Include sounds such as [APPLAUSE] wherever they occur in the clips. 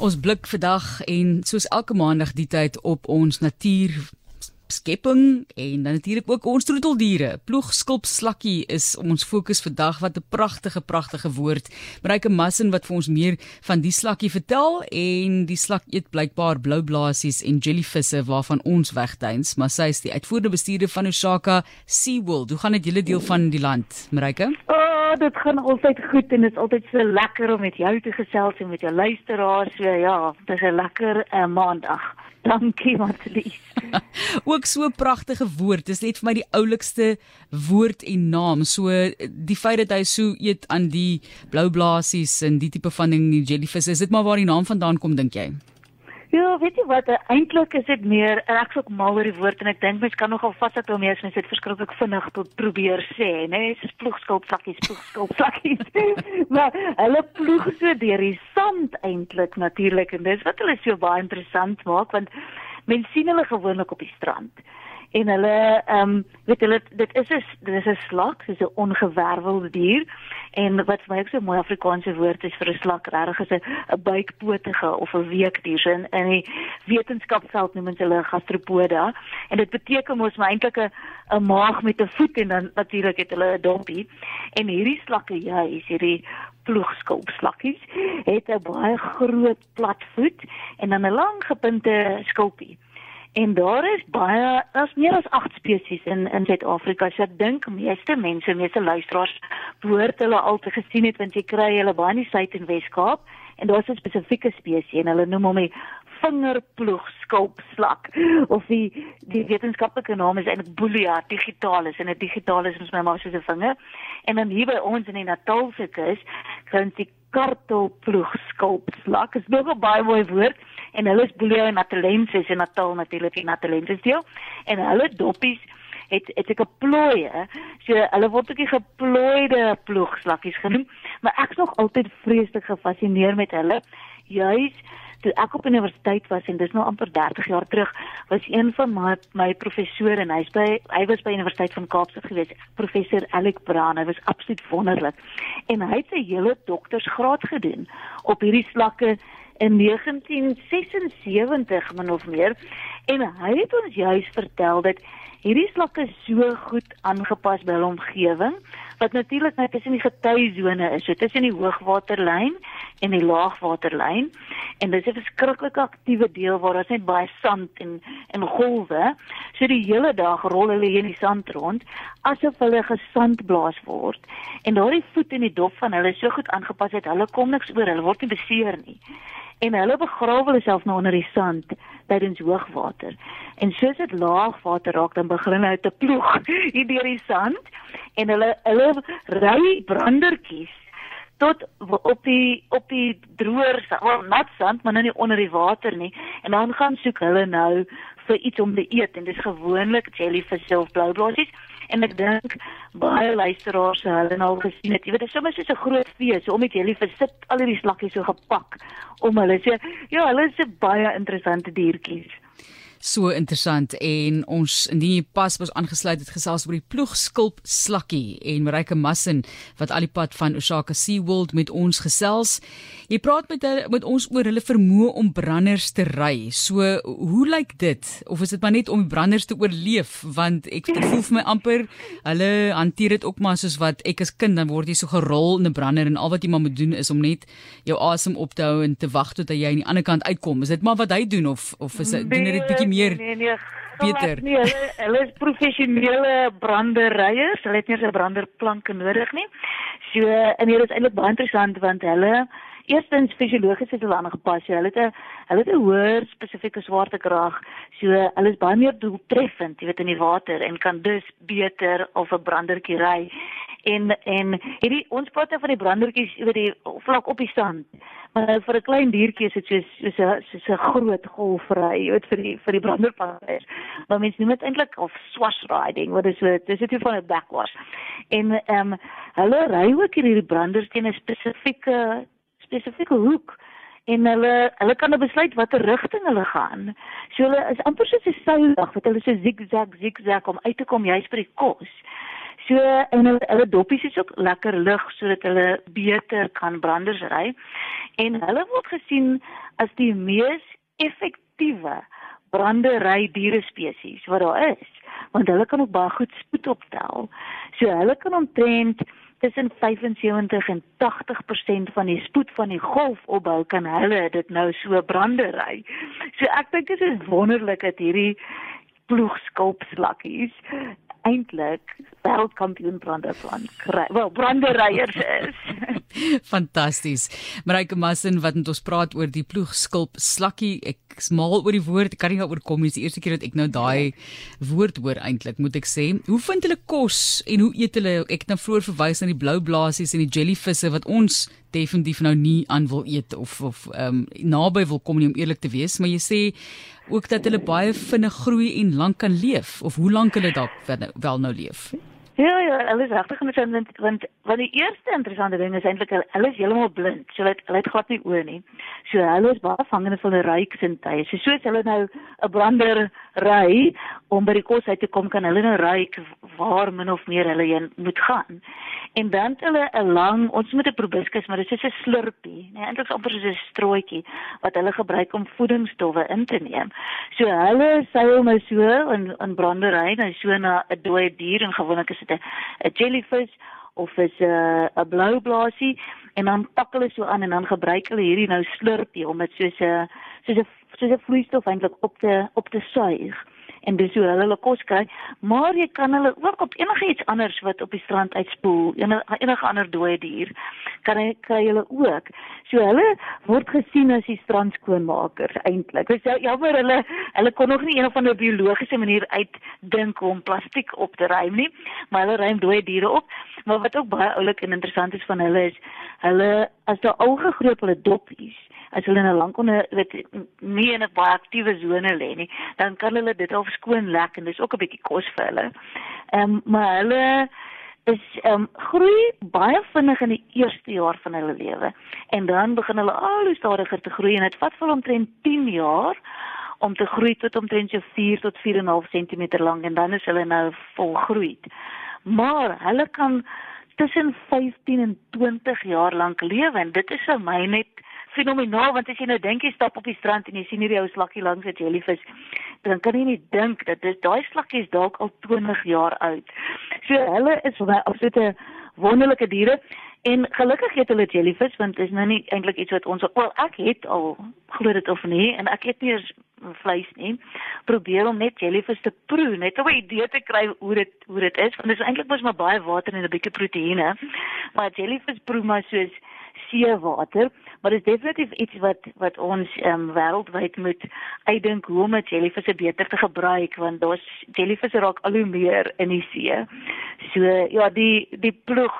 Ons blik vandag en soos elke maandag die tyd op ons natuur skepping en dan natuurlik ook ons troeteldiere. Ploegskulp slakkie is ons fokus vandag wat 'n pragtige pragtige woord. Mareike Massin wat vir ons meer van die slakkie vertel en die slak eet blykbaar blou blaasies en jellyvisse waarvan ons wegduins, maar sy is die uitvoerende bestuurder van Osaka SeaWorld. Hoe gaan dit julle deel van die land, Mareike? Oh, dit gaan altyd goed en dit is altyd so lekker om met jou te gesels en met jou luisteraars. So ja, dit is 'n lekker uh, maandag. Dankie Matlies. [LAUGHS] ook so 'n pragtige woord. Dit is net vir my die oulikste woord en naam. So die feit dat hy so eet aan die blou blaasies en die tipe van ding die jellyfish, is dit maar waar die naam vandaan kom dink jy? Ja, weet jy wat, eintlik is dit meer ek sou ook mal oor die woord en ek dink mens kan nogal vashou jy as mens dit verskriklik vinnig probeer sê, né? Nee, dis ploegskulp vlakkies, ploegskulp vlakkies. [LAUGHS] maar hulle ploeg so deur die sand eintlik natuurlik en dis wat hulle so baie interessant maak want mens sien hulle gewoonlik op die strand en hulle ehm um, weet hulle dit is 'n dit is 'n slak, dis 'n ongewervelde dier. En wat vir my ook so 'n mooi Afrikaanse woord is vir 'n slak, regtig is 'n 'n buikpotige of 'n weekdier. So in, in die wetenskapveld noem hulle gastropoda en dit beteken mos maar eintlik 'n 'n maag met 'n voet en dan natuurlik het hulle 'n dompie. En hierdie slakke juis hierdie ploegskulpslakkies het 'n baie groot plat voet en dan 'n lang gepunte skulpie En daar is baie, daar's meer as 8 spesies in in Suid-Afrika. So ek dink meeste mense, meeste luisteraars behoort hulle al te gesien het want jy kry hulle baie in die Suid en Wes-Kaap en daar's 'n spesifieke spesies en hulle noem hom die vingerploegskulpslak of die die wetenskaplike naam is eintlik Bullia digitalis en 'n digitalis is my soos 'n vinger. En dan hier by ons in die Natalse kus, kry ons die kartelploegskulpslak. Dit is nog 'n baie mooi woord en hulle is Bullia natalensis in Natal natuurlik die natalensis deel en hulle doppies het het ek 'n plooie so hulle word ook die geplooide ploegslakkies genoem. Maar ek's nog altyd vreeslik gefassineer met hulle. Juis toe ek op universiteit was en dis nou amper 30 jaar terug was een van my my professore en hy's by hy was by Universiteit van Kaapstad gewees professor Alec Brown hy was absoluut wonderlik. En hy het 'n hele doktorsgraad gedoen op hierdie slakke in 1976 min of meer en hy het ons juis vertel dat hierdie slakke so goed aangepas by hul omgewing wat natuurlik net tussen die getuisone is, so tussen die hoogwaterlyn en die laagwaterlyn en dis 'n verskriklik aktiewe deel waar daar net baie sand en en golwe. So die hele dag rol hulle hier in die sand rond asof hulle gesandblaas word. En daardie voet en die dop van hulle is so goed aangepas dat hulle kom niks oor, hulle word nie beseer nie en hulle begrawe hulle self nou onder die sand tydens hoogwater. En soos dit laagwater raak, dan begin hulle te ploeg [LAUGHS] hier deur die sand. En hulle hulle ry brandertjies tot op die op die droër well, nat sand maar nou nie onder die water nie. En dan gaan soek hulle nou vir iets om te eet. En dis gewoonlik jellyfish of bloublaasies en ek dink baie luisteraars sou hulle al gesien het. Jy weet, dit is sommer so 'n groot fees om met julle versit al hierdie slakkies so gepak om hulle sê, ja, hulle is baie interessante diertjies so interessant en ons indien jy pas was aangesluit het gesels oor die ploegskulp slakkie en Marike Massin wat al die pad van Osaka Sea World met ons gesels. Jy praat met hulle met ons oor hulle vermoë om branders te ry. So hoe lyk dit? Of is dit maar net om branders te oorleef want ek voel vir my amper hulle hanteer dit ook maar soos wat ek as kind dan word jy so gerol in 'n brander en al wat jy maar moet doen is om net jou asem op te hou en te wag tot jy aan die ander kant uitkom. Is dit maar wat hy doen of of is dit doen dit bietjie meer nee, nee, beter. Nee, hulle, hulle is professionele branderyers. Hulle het nie 'n branderplank nodig nie. So en hier is eintlik baie interessant want hulle eerstens fisiologies het hulle aangepas. So, hulle het 'n hulle het 'n hoër spesifieke swaartekrag. So hulle is baie meer doeltreffend, jy weet in die water en kan dus beter of 'n brandertjie ry. En en hierdie ons praat nou van die brandertjies oor die vlak op die sand. Maar nou vir 'n klein diertjie is dit soos soos 'n soos 'n groot golfry, jy weet vir die vir die branderpad. Maar mense noem dit eintlik of swash riding, wat is so dis dit van 'n backwash. En ehm um, hulle ry ook hierdie branders teen 'n spesifieke spesifieke hoek en hulle hulle kan nou besluit watter rigting hulle gaan. So hulle is amper soos 'n soudag wat hulle so zigzag zigzag om uit te kom juis by die kos. So en hulle, hulle doppies is ook lekker lig sodat hulle beter kan branders ry. En hulle word gesien as die mees effektiewe brandery dierespesies wat daar is, want hulle kan ook baie goed spoed optel. So hulle kan omtrent tussen 75 en 80% van die spoed van die golf opbou kan hulle dit nou so brandery. So ek dink dit is wonderlik dat hierdie ploegskulpslakkies eintlik wêreldkampioen branderplan kry. Wel, branderyers is. [LAUGHS] Fantasties. Marike Massen wat met ons praat oor die ploegskulp slakkie. Ek smaal oor die woord. Ek kan nie daaroor kom nie. Dis die eerste keer dat ek nou daai woord hoor eintlik, moet ek sê. Hoe vind hulle kos en hoe eet hulle? Ek het nou vroeër verwys na die blou blaasies en die jellyvisse wat ons definitief nou nie aan wil eet of of ehm um, naby wil kom nie om eerlik te wees, maar jy sê ook dat hulle baie vinnig groei en lank kan leef of hoe lank hulle dalk wel nou leef. Ja ja, hulle is regtig interessant want want die eerste interessante ding is eintlik hulle is heeltemal blind. So hulle hulle het glad nie oë nie. So hulle is baie vangende van 'n ryk sintuie. So soos hulle nou 'n brander ry om by die kos uit te kom, kan hulle nou ryk waar min of meer hulle heen moet gaan. En dan het hulle 'n lang, ons moet 'n proboscis, maar dit is 'n slurpie, nee, eintlik amper soos 'n strooitjie wat hulle gebruik om voedingsstowwe in te neem. So hulle seil nou so in in brandery, nou so na 'n dooie dier en gewoonlik is dit 'n 'n jellyfish of is 'n uh, 'n blou en dan pak hulle so aan en dan gebruik hulle hierdie nou slurpie om dit soos 'n soos 'n soos 'n vloeistof eintlik op te op te suig en dis hoe hulle hulle kos kry, maar jy kan hulle ook op enige iets anders wat op die strand uitspoel, enige enige ander dooie dier, kan jy kry hulle ook. So hulle word gesien as die strandskoonmakers eintlik. Dis jammer hulle hulle kon nog nie een of ander biologiese manier uitdink om plastiek op te ruim nie, maar hulle ruim dooie diere op. Maar wat ook baie oulik en interessant is van hulle is hulle as daar ou hulle doppies as hulle nou lank onder weet nie in 'n baie aktiewe sone lê nie, dan kan hulle dit al skoon lek en dis ook 'n bietjie kos vir hulle. Ehm um, maar hulle is ehm um, groei baie vinnig in die eerste jaar van hulle lewe en dan begin hulle al hoe stadiger te groei en dit vat vir omtrent 10 jaar om te groei tot omtrent so 4 tot 4.5 cm lank en dan is hulle nou volgroeid. Maar hulle kan tussen 15 en 20 jaar lank lewe en dit is vir my net fenomenaal want as jy nou dink jy stap op die strand en jy sien hierdie ou slakkie langs 'n jellyfish, dan kan jy nie dink dat dis daai slakkie is dalk al 20 jaar oud. So hulle is vir my absolute wonderlike diere en gelukkig het hulle jellyfish want dit is nou nie eintlik iets wat ons wel ek het al glo dit of nie en ek het nie eens vleis nie. Probeer om net jellyfish te proe, net om 'n idee te kry hoe dit hoe dit is want dit is eintlik mos maar baie water en 'n bietjie proteïene. Maar jellyfish proe maar soos seewater, maar dit is definitief iets wat wat ons ehm um, wêreldwyd moet uitdink hoe om jellyvisse beter te gebruik want daar's jellyvisse raak al hoe meer in die see. So ja, die die ploeg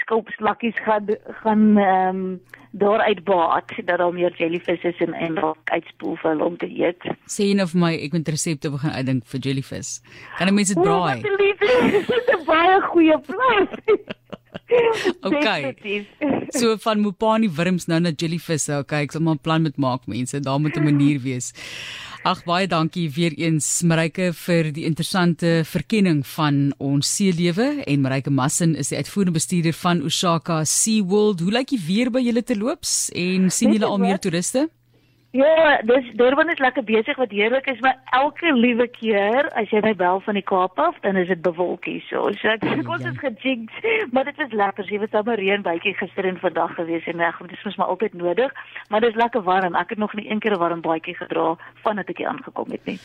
skulpslakkies gaan gaan ehm um, daar uitbaat dat daar meer jellyfish is en en raak uitspoel vir hulle om te eet. Sien of my ek moet resepte begin uitdink vir jellyfish. Kan mense dit braai? [LAUGHS] Dit is 'n baie goeie plan. [LAUGHS] okay. [LAUGHS] So van Mopani wurms nou na jellyvisse. Okay, ek sal maar 'n plan met maak mense. Daar moet 'n manier wees. Ag baie dankie weer eens Marike vir die interessante verkenning van ons seelewe en Marike Massen is die uitvoerende bestuurder van Osaka Sea World. Hoe lyk die weer by julle te loops en sien julle al meer toeriste? Ja, dis Durban is lekker besig wat heerlik is, maar elke liewe keer as jy my bel van die Kaap af, dan is dit bewolkie so. So ek dink ons is gejinx, [LAUGHS] maar dit was lekker. Jy het sommer reën bytjie gister en vandag gewees en reg, dit is mos maar altyd nodig, maar dis lekker warm. Ek het nog nie een keer 'n warm baadjie gedra vandat ek hier aangekom het nie.